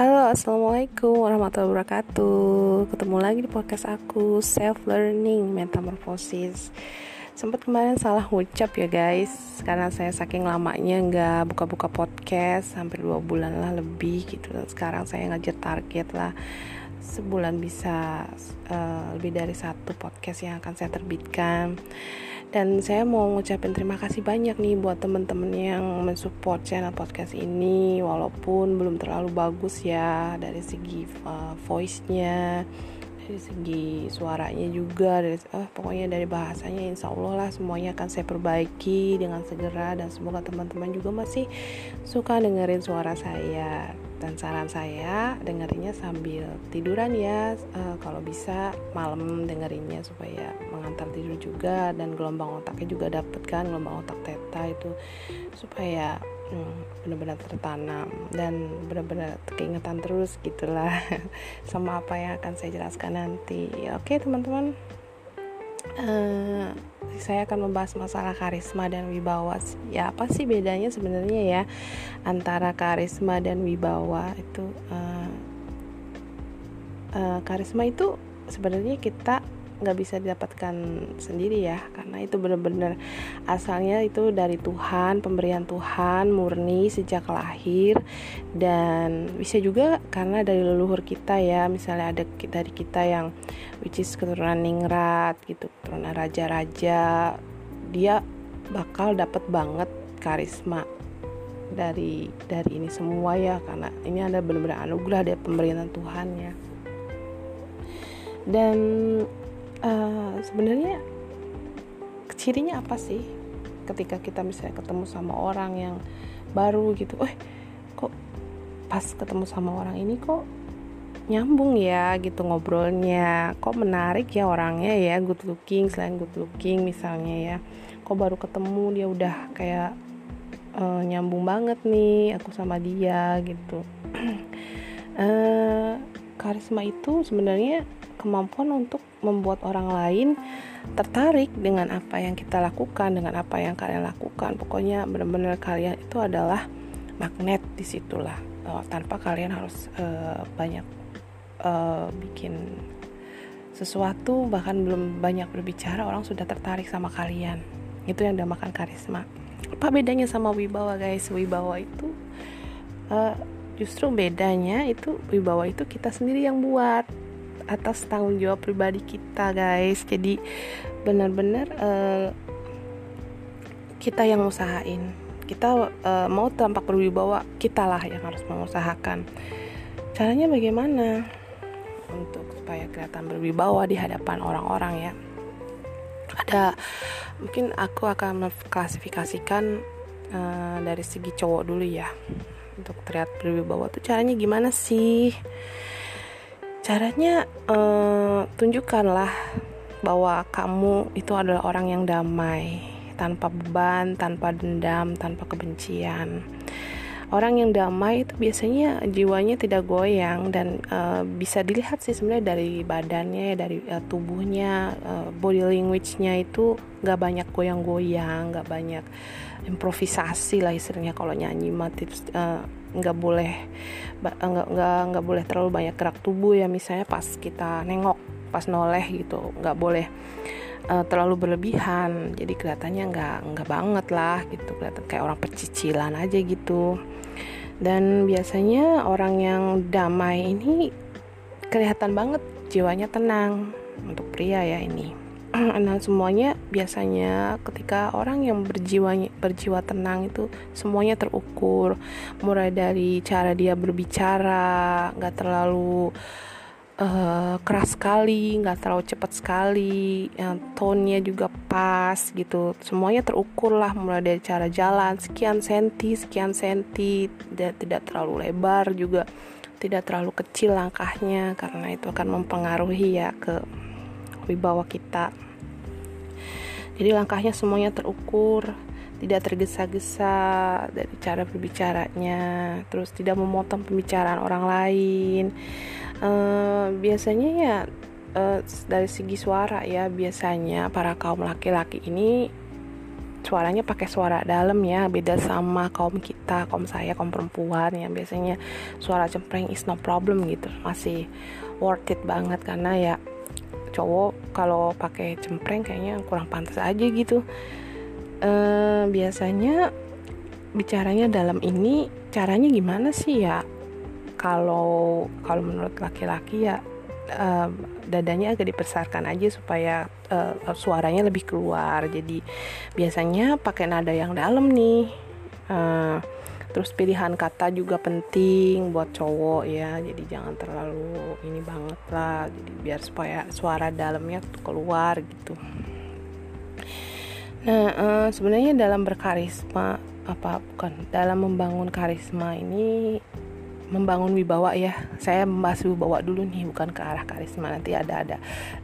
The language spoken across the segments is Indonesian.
Halo, assalamualaikum warahmatullahi wabarakatuh. Ketemu lagi di podcast aku, self learning metamorphosis. Sempat kemarin salah ucap ya guys, karena saya saking lamanya nggak buka-buka podcast, hampir dua bulan lah lebih gitu. Sekarang saya ngajar target lah sebulan bisa uh, lebih dari satu podcast yang akan saya terbitkan dan saya mau ngucapin terima kasih banyak nih buat temen-temen yang mensupport channel podcast ini. Walaupun belum terlalu bagus ya dari segi uh, voice-nya dari segi suaranya juga dari uh, pokoknya dari bahasanya insya Allah lah semuanya akan saya perbaiki dengan segera. Dan semoga teman-teman juga masih suka dengerin suara saya dan saran saya dengerinnya sambil tiduran ya. Uh, kalau bisa malam dengerinnya supaya mengantar tidur juga. Dan gelombang otaknya juga dapet kan gelombang otak teta itu. Supaya hmm, benar-benar tertanam. Dan benar-benar keingetan terus gitulah. Sama apa yang akan saya jelaskan nanti. Oke teman-teman uh, saya akan membahas masalah karisma dan wibawa. Ya apa sih bedanya sebenarnya ya antara karisma dan wibawa itu? Uh, uh, karisma itu sebenarnya kita nggak bisa didapatkan sendiri ya karena itu benar-benar asalnya itu dari Tuhan pemberian Tuhan murni sejak lahir. Dan bisa juga karena dari leluhur kita ya misalnya ada dari kita yang which is keturunan ningrat gitu keturunan raja-raja dia bakal dapat banget karisma dari dari ini semua ya karena ini ada benar-benar anugerah dari pemberian Tuhan ya. Dan uh, sebenarnya cirinya apa sih ketika kita misalnya ketemu sama orang yang baru gitu? Eh kok pas ketemu sama orang ini kok nyambung ya gitu ngobrolnya? Kok menarik ya orangnya ya? Good looking selain good looking misalnya ya. Kok baru ketemu dia udah kayak uh, nyambung banget nih aku sama dia gitu. Uh, karisma itu sebenarnya kemampuan untuk membuat orang lain tertarik dengan apa yang kita lakukan, dengan apa yang kalian lakukan. Pokoknya benar-benar kalian itu adalah magnet di situlah. Uh, tanpa kalian harus uh, banyak uh, bikin sesuatu, bahkan belum banyak berbicara, orang sudah tertarik sama kalian. Itu yang dinamakan karisma. Apa bedanya sama wibawa, guys? Wibawa itu uh, justru bedanya itu wibawa itu kita sendiri yang buat atas tanggung jawab pribadi kita guys. Jadi benar-benar uh, kita yang usahain. Kita uh, mau tampak berwibawa kita lah yang harus mengusahakan. Caranya bagaimana? Untuk supaya kelihatan berwibawa di hadapan orang-orang ya. Ada mungkin aku akan mengklasifikasikan uh, dari segi cowok dulu ya. Untuk terlihat berwibawa tuh caranya gimana sih caranya uh, tunjukkanlah bahwa kamu itu adalah orang yang damai tanpa beban tanpa dendam tanpa kebencian orang yang damai itu biasanya jiwanya tidak goyang dan uh, bisa dilihat sih sebenarnya dari badannya dari uh, tubuhnya uh, body language-nya itu nggak banyak goyang-goyang nggak banyak improvisasi lah istilahnya kalau nyanyi mah tips uh, nggak boleh nggak nggak nggak boleh terlalu banyak gerak tubuh ya misalnya pas kita nengok pas noleh gitu nggak boleh uh, terlalu berlebihan. Jadi kelihatannya nggak nggak banget lah gitu. Kelihatan kayak orang pecicilan aja gitu. Dan biasanya orang yang damai ini kelihatan banget jiwanya tenang. Untuk pria ya ini. Nah semuanya biasanya ketika orang yang berjiwa berjiwa tenang itu semuanya terukur. Mulai dari cara dia berbicara nggak terlalu keras sekali nggak terlalu cepat sekali tone-nya juga pas gitu. Semuanya terukur lah mulai dari cara jalan sekian senti sekian senti dan tidak terlalu lebar juga tidak terlalu kecil langkahnya karena itu akan mempengaruhi ya ke wibawa kita. Jadi langkahnya semuanya terukur tidak tergesa-gesa dari cara berbicaranya terus tidak memotong pembicaraan orang lain uh, biasanya ya uh, dari segi suara ya biasanya para kaum laki-laki ini suaranya pakai suara dalam ya beda sama kaum kita kaum saya kaum perempuan yang biasanya suara cempreng is no problem gitu masih worth it banget karena ya cowok kalau pakai cempreng kayaknya kurang pantas aja gitu. Uh, biasanya bicaranya dalam ini caranya gimana sih ya kalau kalau menurut laki-laki ya uh, dadanya agak dibesarkan aja supaya uh, suaranya lebih keluar. Jadi biasanya pakai nada yang dalam nih. Uh, terus pilihan kata juga penting buat cowok ya. Jadi jangan terlalu ini banget lah. Jadi biar supaya suara dalamnya tuh keluar gitu. Nah uh, sebenarnya dalam berkarisma apa bukan dalam membangun karisma ini membangun wibawa ya. Saya membahas wibawa dulu nih bukan ke arah karisma. Nanti ada ada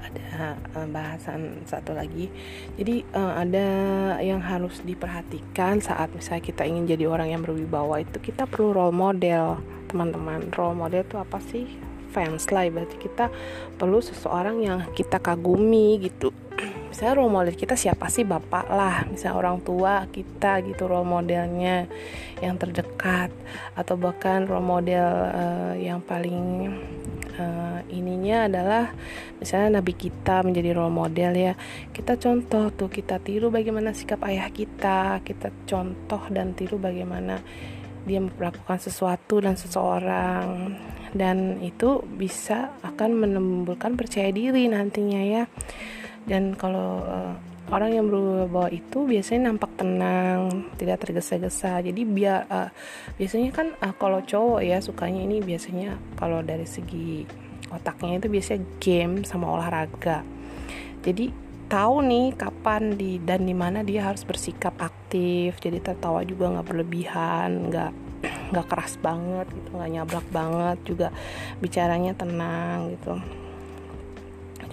ada uh, bahasan satu lagi. Jadi uh, ada yang harus diperhatikan saat misalnya kita ingin jadi orang yang berwibawa itu kita perlu role model teman-teman. Role model itu apa sih? Fans lah berarti kita perlu seseorang yang kita kagumi gitu misalnya role model kita siapa sih? Bapak lah misalnya orang tua kita gitu role modelnya yang terdekat. Atau bahkan role model uh, yang paling uh, ininya adalah misalnya nabi kita menjadi role model ya. Kita contoh tuh kita tiru bagaimana sikap ayah kita. Kita contoh dan tiru bagaimana dia melakukan sesuatu dan seseorang. Dan itu bisa akan menimbulkan percaya diri nantinya ya dan kalau uh, orang yang berubah itu biasanya nampak tenang tidak tergesa-gesa. Jadi biar uh, biasanya kan uh, kalau cowok ya sukanya ini biasanya kalau dari segi otaknya itu biasanya game sama olahraga. Jadi tahu nih kapan di dan di mana dia harus bersikap aktif. Jadi tertawa juga nggak berlebihan nggak nggak keras banget gitu nggak nyablak banget juga. Bicaranya tenang gitu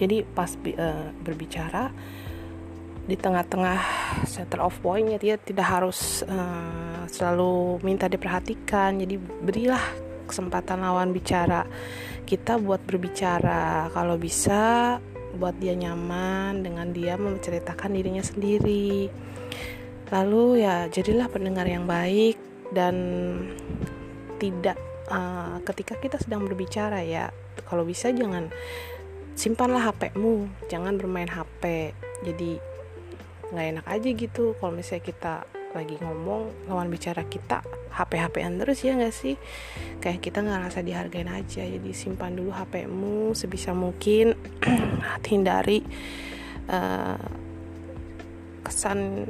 jadi pas uh, berbicara di tengah-tengah center of pointnya dia tidak harus uh, selalu minta diperhatikan. Jadi berilah kesempatan lawan bicara kita buat berbicara. Kalau bisa buat dia nyaman dengan dia menceritakan dirinya sendiri. Lalu ya jadilah pendengar yang baik dan tidak uh, ketika kita sedang berbicara ya kalau bisa jangan simpanlah HPmu jangan bermain HP jadi nggak enak aja gitu kalau misalnya kita lagi ngomong lawan bicara kita HP HPan terus ya nggak sih? Kayak kita nggak rasa dihargain aja. Jadi simpan dulu HPmu sebisa mungkin hindari uh, kesan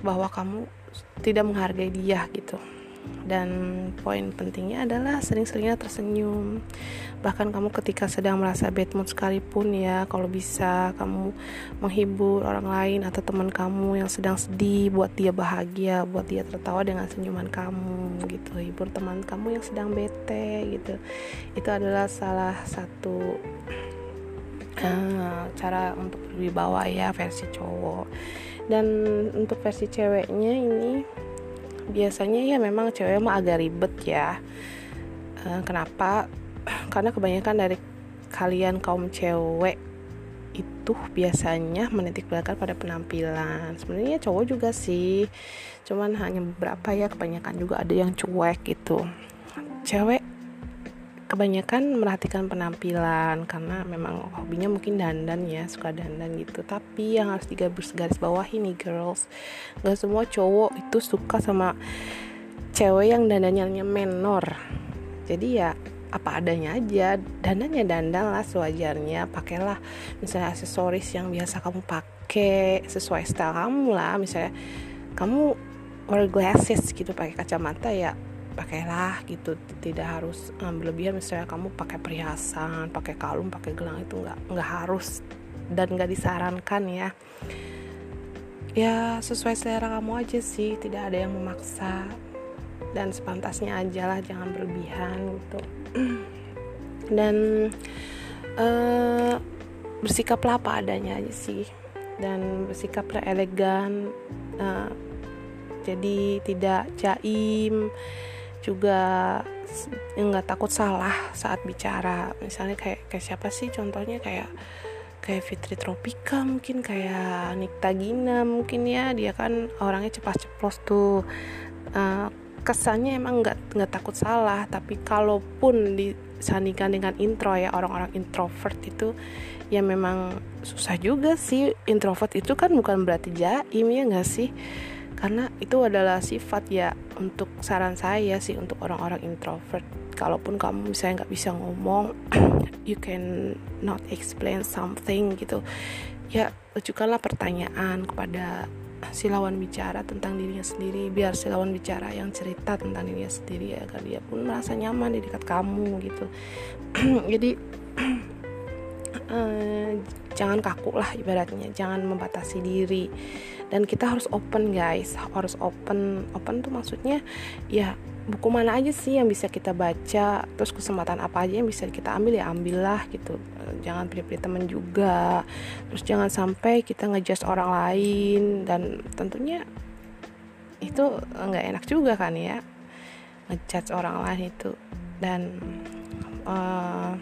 bahwa kamu tidak menghargai dia gitu dan poin pentingnya adalah sering-seringnya tersenyum. Bahkan kamu ketika sedang merasa bad mood sekalipun ya kalau bisa kamu menghibur orang lain atau teman kamu yang sedang sedih buat dia bahagia buat dia tertawa dengan senyuman kamu gitu. Hibur teman kamu yang sedang bete gitu. Itu adalah salah satu uh, cara untuk berwibawa ya versi cowok. Dan untuk versi ceweknya ini biasanya ya memang cewek mah agak ribet ya. Uh, kenapa? Karena kebanyakan dari kalian kaum cewek itu biasanya menitik beratkan pada penampilan. Sebenarnya cowok juga sih. Cuman hanya beberapa ya kebanyakan juga ada yang cuek gitu. Cewek kebanyakan merhatikan penampilan karena memang hobinya mungkin dandan ya suka dandan gitu. Tapi yang harus digaris garis bawah ini girls nggak semua cowok itu suka sama cewek yang dandannya menor. Jadi ya apa adanya aja dandannya dandan lah sewajarnya. Pakailah misalnya aksesoris yang biasa kamu pakai sesuai style kamu lah. Misalnya kamu wear glasses gitu pakai kacamata ya pakailah gitu. Tidak harus um, berlebihan misalnya kamu pakai perhiasan pakai kalung pakai gelang itu nggak nggak harus dan nggak disarankan ya. Ya sesuai selera kamu aja sih tidak ada yang memaksa dan sepantasnya aja lah jangan berlebihan gitu. Dan uh, bersikaplah apa adanya aja sih. Dan bersikaplah elegan uh, jadi tidak jaim juga nggak takut salah saat bicara. Misalnya kayak kayak siapa sih contohnya? Kayak kayak Fitri Tropika mungkin kayak Nikta Gina mungkin ya. Dia kan orangnya cepat ceplos tuh. Uh, kesannya emang nggak nggak takut salah. Tapi kalaupun disandingkan dengan intro ya orang-orang introvert itu ya memang susah juga sih. Introvert itu kan bukan berarti jaim ya nggak sih karena itu adalah sifat ya untuk saran saya sih untuk orang-orang introvert. Kalaupun kamu misalnya nggak bisa ngomong you can not explain something gitu. Ya ajukanlah pertanyaan kepada si lawan bicara tentang dirinya sendiri. Biar si lawan bicara yang cerita tentang dirinya sendiri agar dia pun merasa nyaman di dekat kamu gitu. Jadi uh, jangan kaku lah ibaratnya. Jangan membatasi diri dan kita harus open guys. Harus open. Open tuh maksudnya ya buku mana aja sih yang bisa kita baca? Terus kesempatan apa aja yang bisa kita ambil? Ya ambillah gitu. Jangan pilih-pilih teman juga. Terus jangan sampai kita ngejudge orang lain. Dan tentunya itu nggak enak juga kan ya? Ngejudge orang lain itu. Dan uh,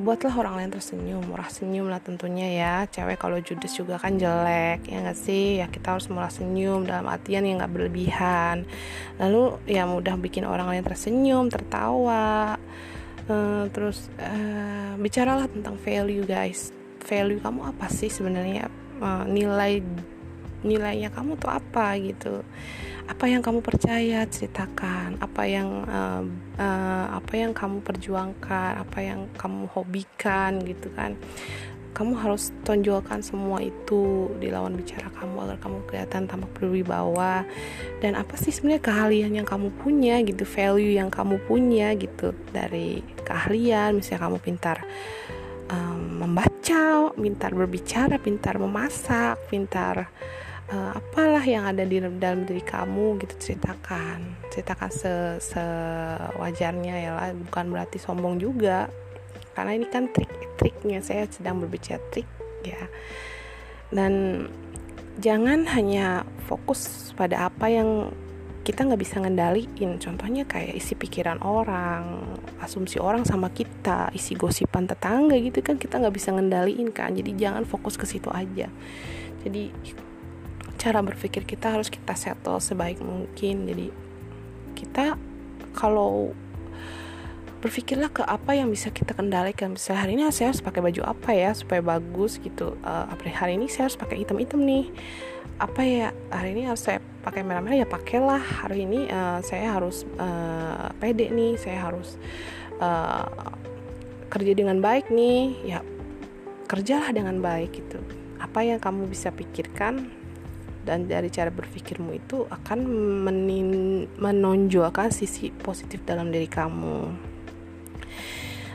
buatlah orang lain tersenyum murah senyum lah tentunya ya. Cewek kalau judes juga kan jelek ya nggak sih? Ya kita harus murah senyum dalam artian yang nggak berlebihan. Lalu ya mudah bikin orang lain tersenyum tertawa. Uh, terus uh, bicaralah tentang value guys. Value kamu apa sih sebenarnya? Uh, nilai nilainya kamu tuh apa gitu. Apa yang kamu percaya ceritakan. Apa yang uh, uh, apa yang kamu perjuangkan apa yang kamu hobikan gitu kan. Kamu harus tonjolkan semua itu di lawan bicara kamu agar kamu kelihatan tampak berwibawa. Dan apa sih sebenarnya keahlian yang kamu punya gitu value yang kamu punya gitu dari keahlian. Misalnya kamu pintar um, membaca pintar berbicara pintar memasak pintar uh, apalah yang ada di dalam diri kamu gitu ceritakan. Ceritakan se sewajarnya ya lah bukan berarti sombong juga. Karena ini kan trik-triknya saya sedang berbicara trik ya. Dan jangan hanya fokus pada apa yang kita nggak bisa ngendaliin. Contohnya kayak isi pikiran orang asumsi orang sama kita isi gosipan tetangga gitu kan kita nggak bisa ngendaliin kan jadi jangan fokus ke situ aja. Jadi cara berpikir kita harus kita settle sebaik mungkin. Jadi kita kalau berpikirlah ke apa yang bisa kita kendalikan. Misalnya hari ini saya harus pakai baju apa ya supaya bagus gitu. Uh, hari ini saya harus pakai hitam-hitam nih. Apa ya hari ini harus saya pakai merah-merah ya pakailah. Hari ini uh, saya harus uh, pede nih. Saya harus uh, kerja dengan baik nih. Ya kerjalah dengan baik gitu. Apa yang kamu bisa pikirkan dan dari cara berpikirmu itu akan menin menonjolkan sisi positif dalam diri kamu.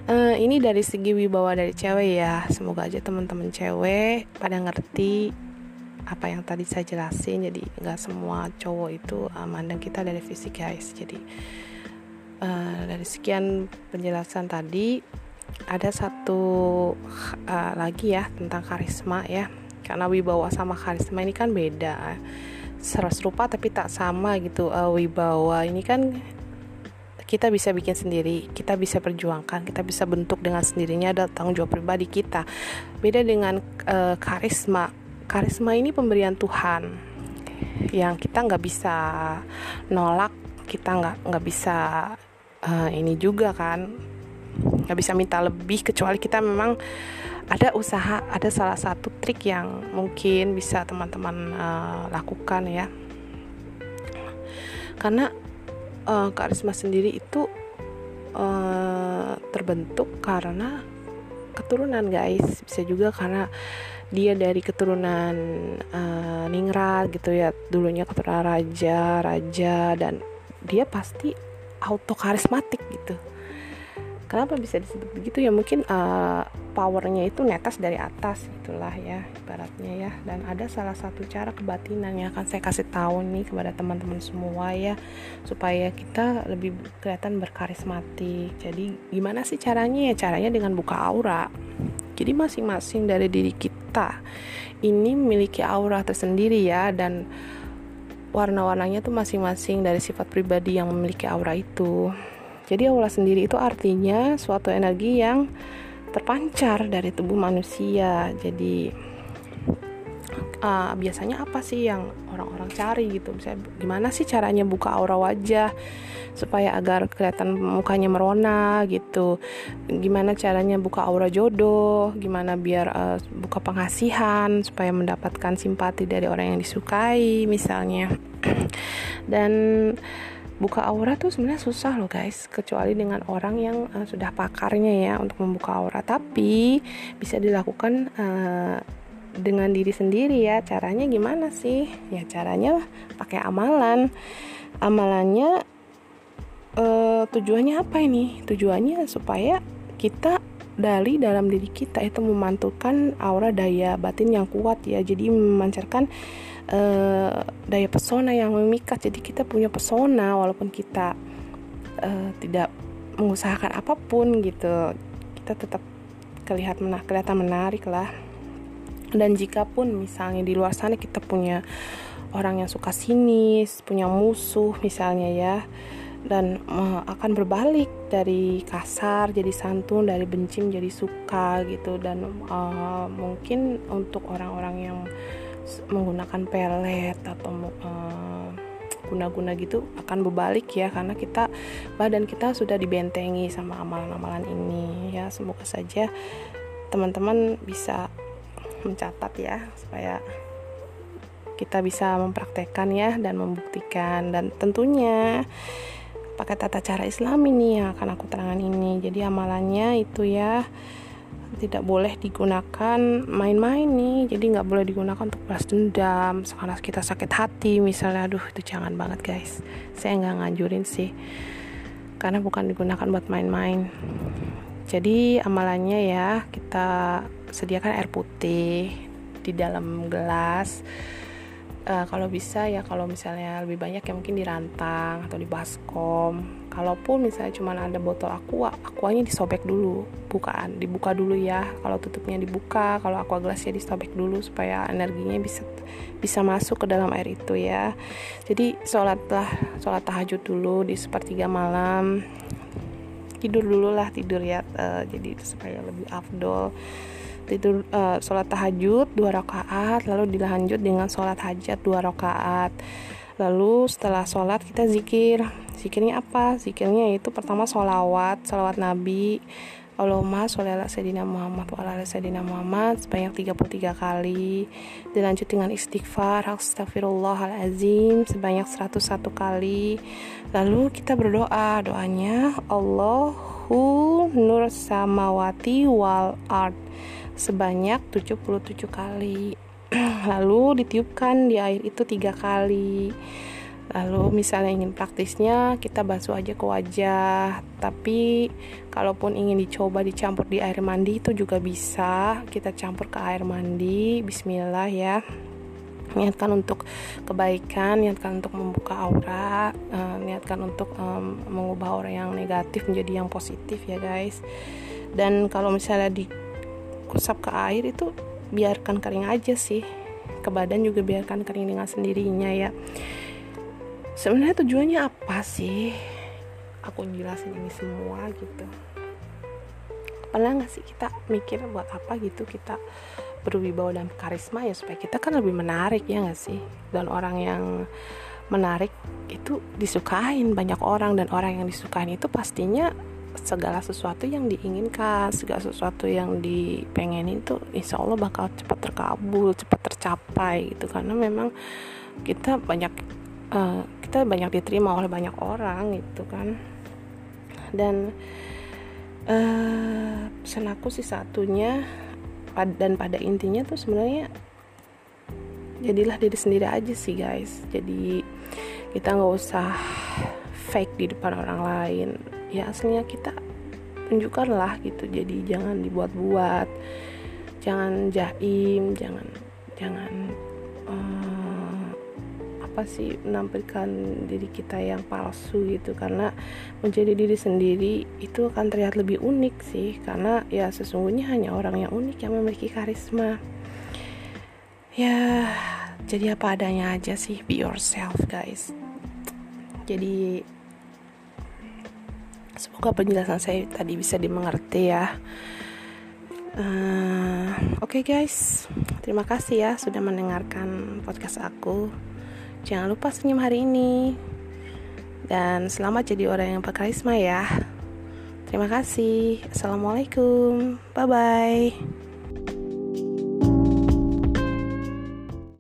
Uh, ini dari segi wibawa dari cewek ya. Semoga aja teman-teman cewek pada ngerti apa yang tadi saya jelasin. Jadi nggak semua cowok itu uh, mandang kita dari fisik guys. Jadi uh, dari sekian penjelasan tadi ada satu uh, lagi ya tentang karisma ya karena wibawa sama karisma ini kan beda. Serupa tapi tak sama gitu uh, wibawa. Ini kan kita bisa bikin sendiri kita bisa perjuangkan kita bisa bentuk dengan sendirinya ada tanggung jawab pribadi kita. Beda dengan uh, karisma. Karisma ini pemberian Tuhan yang kita nggak bisa nolak kita nggak nggak bisa uh, ini juga kan. Nggak bisa minta lebih kecuali kita memang ada usaha ada salah satu trik yang mungkin bisa teman-teman uh, lakukan ya. Karena uh, karisma sendiri itu uh, terbentuk karena keturunan guys. Bisa juga karena dia dari keturunan uh, ningrat gitu ya. Dulunya keturunan raja raja dan dia pasti auto karismatik gitu kenapa bisa disebut begitu? Ya mungkin uh, powernya itu netas dari atas itulah ya ibaratnya ya. Dan ada salah satu cara kebatinan yang akan saya kasih tahu nih kepada teman-teman semua ya supaya kita lebih kelihatan berkarismatik. Jadi gimana sih caranya ya? Caranya dengan buka aura. Jadi masing-masing dari diri kita ini memiliki aura tersendiri ya dan warna-warnanya tuh masing-masing dari sifat pribadi yang memiliki aura itu jadi aura sendiri itu artinya suatu energi yang terpancar dari tubuh manusia. Jadi uh, biasanya apa sih yang orang-orang cari gitu? Bisa gimana sih caranya buka aura wajah supaya agar kelihatan mukanya merona gitu? Gimana caranya buka aura jodoh? Gimana biar uh, buka pengasihan supaya mendapatkan simpati dari orang yang disukai misalnya? Dan buka aura tuh sebenarnya susah loh guys. Kecuali dengan orang yang uh, sudah pakarnya ya untuk membuka aura tapi bisa dilakukan uh, dengan diri sendiri ya. Caranya gimana sih? Ya caranya pakai amalan. Amalannya uh, tujuannya apa ini? Tujuannya supaya kita dari dalam diri kita itu memantulkan aura daya batin yang kuat ya. Jadi memancarkan uh, daya pesona yang memikat. Jadi kita punya pesona walaupun kita uh, tidak mengusahakan apa pun gitu. Kita tetap kelihatan menarik kelihatan menarik lah. Dan jika pun misalnya di luar sana kita punya orang yang suka sinis punya musuh misalnya ya dan uh, akan berbalik dari kasar jadi santun dari benci menjadi suka gitu. Dan uh, mungkin untuk orang-orang yang menggunakan pelet atau uh, guna-guna gitu akan berbalik ya karena kita badan kita sudah dibentengi sama amalan-amalan ini. Ya semoga saja teman-teman bisa mencatat ya supaya kita bisa mempraktekkan ya dan membuktikan. Dan tentunya pakai tata cara Islam ini yang akan aku terangkan ini. Jadi amalannya itu ya tidak boleh digunakan main-main nih. Jadi nggak boleh digunakan untuk balas dendam. Sekarang kita sakit hati misalnya. Aduh itu jangan banget guys. Saya nggak nganjurin sih. Karena bukan digunakan buat main-main. Jadi amalannya ya kita sediakan air putih di dalam gelas uh, kalau bisa ya kalau misalnya lebih banyak ya mungkin di rantang atau di baskom. Kalaupun misalnya cuma ada botol aqua aquanya disobek dulu bukaan dibuka dulu ya. Kalau tutupnya dibuka kalau aqua gelasnya disobek dulu supaya energinya bisa bisa masuk ke dalam air itu ya. Jadi sholatlah sholat tahajud dulu di sepertiga malam. Tidur dulu lah tidur ya uh, jadi supaya lebih afdol tidur uh, sholat tahajud dua rakaat lalu dilanjut dengan sholat hajat dua rakaat. Lalu setelah sholat kita zikir. Zikirnya apa? Zikirnya itu pertama sholawat sholawat nabi. Allahumma sholli ala sayyidina Muhammad wa ala sayyidina Muhammad. Sebanyak 33 kali. Dilanjut dengan istighfar astagfirullahalazim sebanyak 101 kali. Lalu kita berdoa doanya Allahu nur samawati wal ard sebanyak 77 kali. Lalu ditiupkan di air itu tiga kali. Lalu misalnya ingin praktisnya kita basuh aja ke wajah. Tapi kalaupun ingin dicoba dicampur di air mandi itu juga bisa. Kita campur ke air mandi bismillah ya. Niatkan untuk kebaikan niatkan untuk membuka aura uh, niatkan untuk um, mengubah aura yang negatif menjadi yang positif ya guys. Dan kalau misalnya di usap ke air itu biarkan kering aja sih. Ke badan juga biarkan kering dengan sendirinya ya. Sebenarnya tujuannya apa sih? Aku jelasin ini semua gitu. Pernah nggak sih kita mikir buat apa gitu kita berwibawa dan karisma ya supaya kita kan lebih menarik ya nggak sih? Dan orang yang menarik itu disukain banyak orang dan orang yang disukain itu pastinya segala sesuatu yang diinginkan segala sesuatu yang dipengenin itu insya Allah bakal cepat terkabul cepat tercapai gitu. Karena memang kita banyak uh, kita banyak diterima oleh banyak orang gitu kan. Dan uh, pesan sih satunya dan pada intinya tuh sebenarnya jadilah diri sendiri aja sih guys. Jadi kita nggak usah fake di depan orang lain ya aslinya kita tunjukkanlah gitu. Jadi jangan dibuat-buat jangan jaim jangan jangan uh, apa sih menampilkan diri kita yang palsu gitu. Karena menjadi diri sendiri itu akan terlihat lebih unik sih. Karena ya sesungguhnya hanya orang yang unik yang memiliki karisma. Ya jadi apa adanya aja sih be yourself guys. Jadi semoga penjelasan saya tadi bisa dimengerti ya. Uh, oke okay guys. Terima kasih ya sudah mendengarkan podcast aku. Jangan lupa senyum hari ini. Dan selamat jadi orang yang berkarisma ya. Terima kasih. Assalamualaikum. Bye bye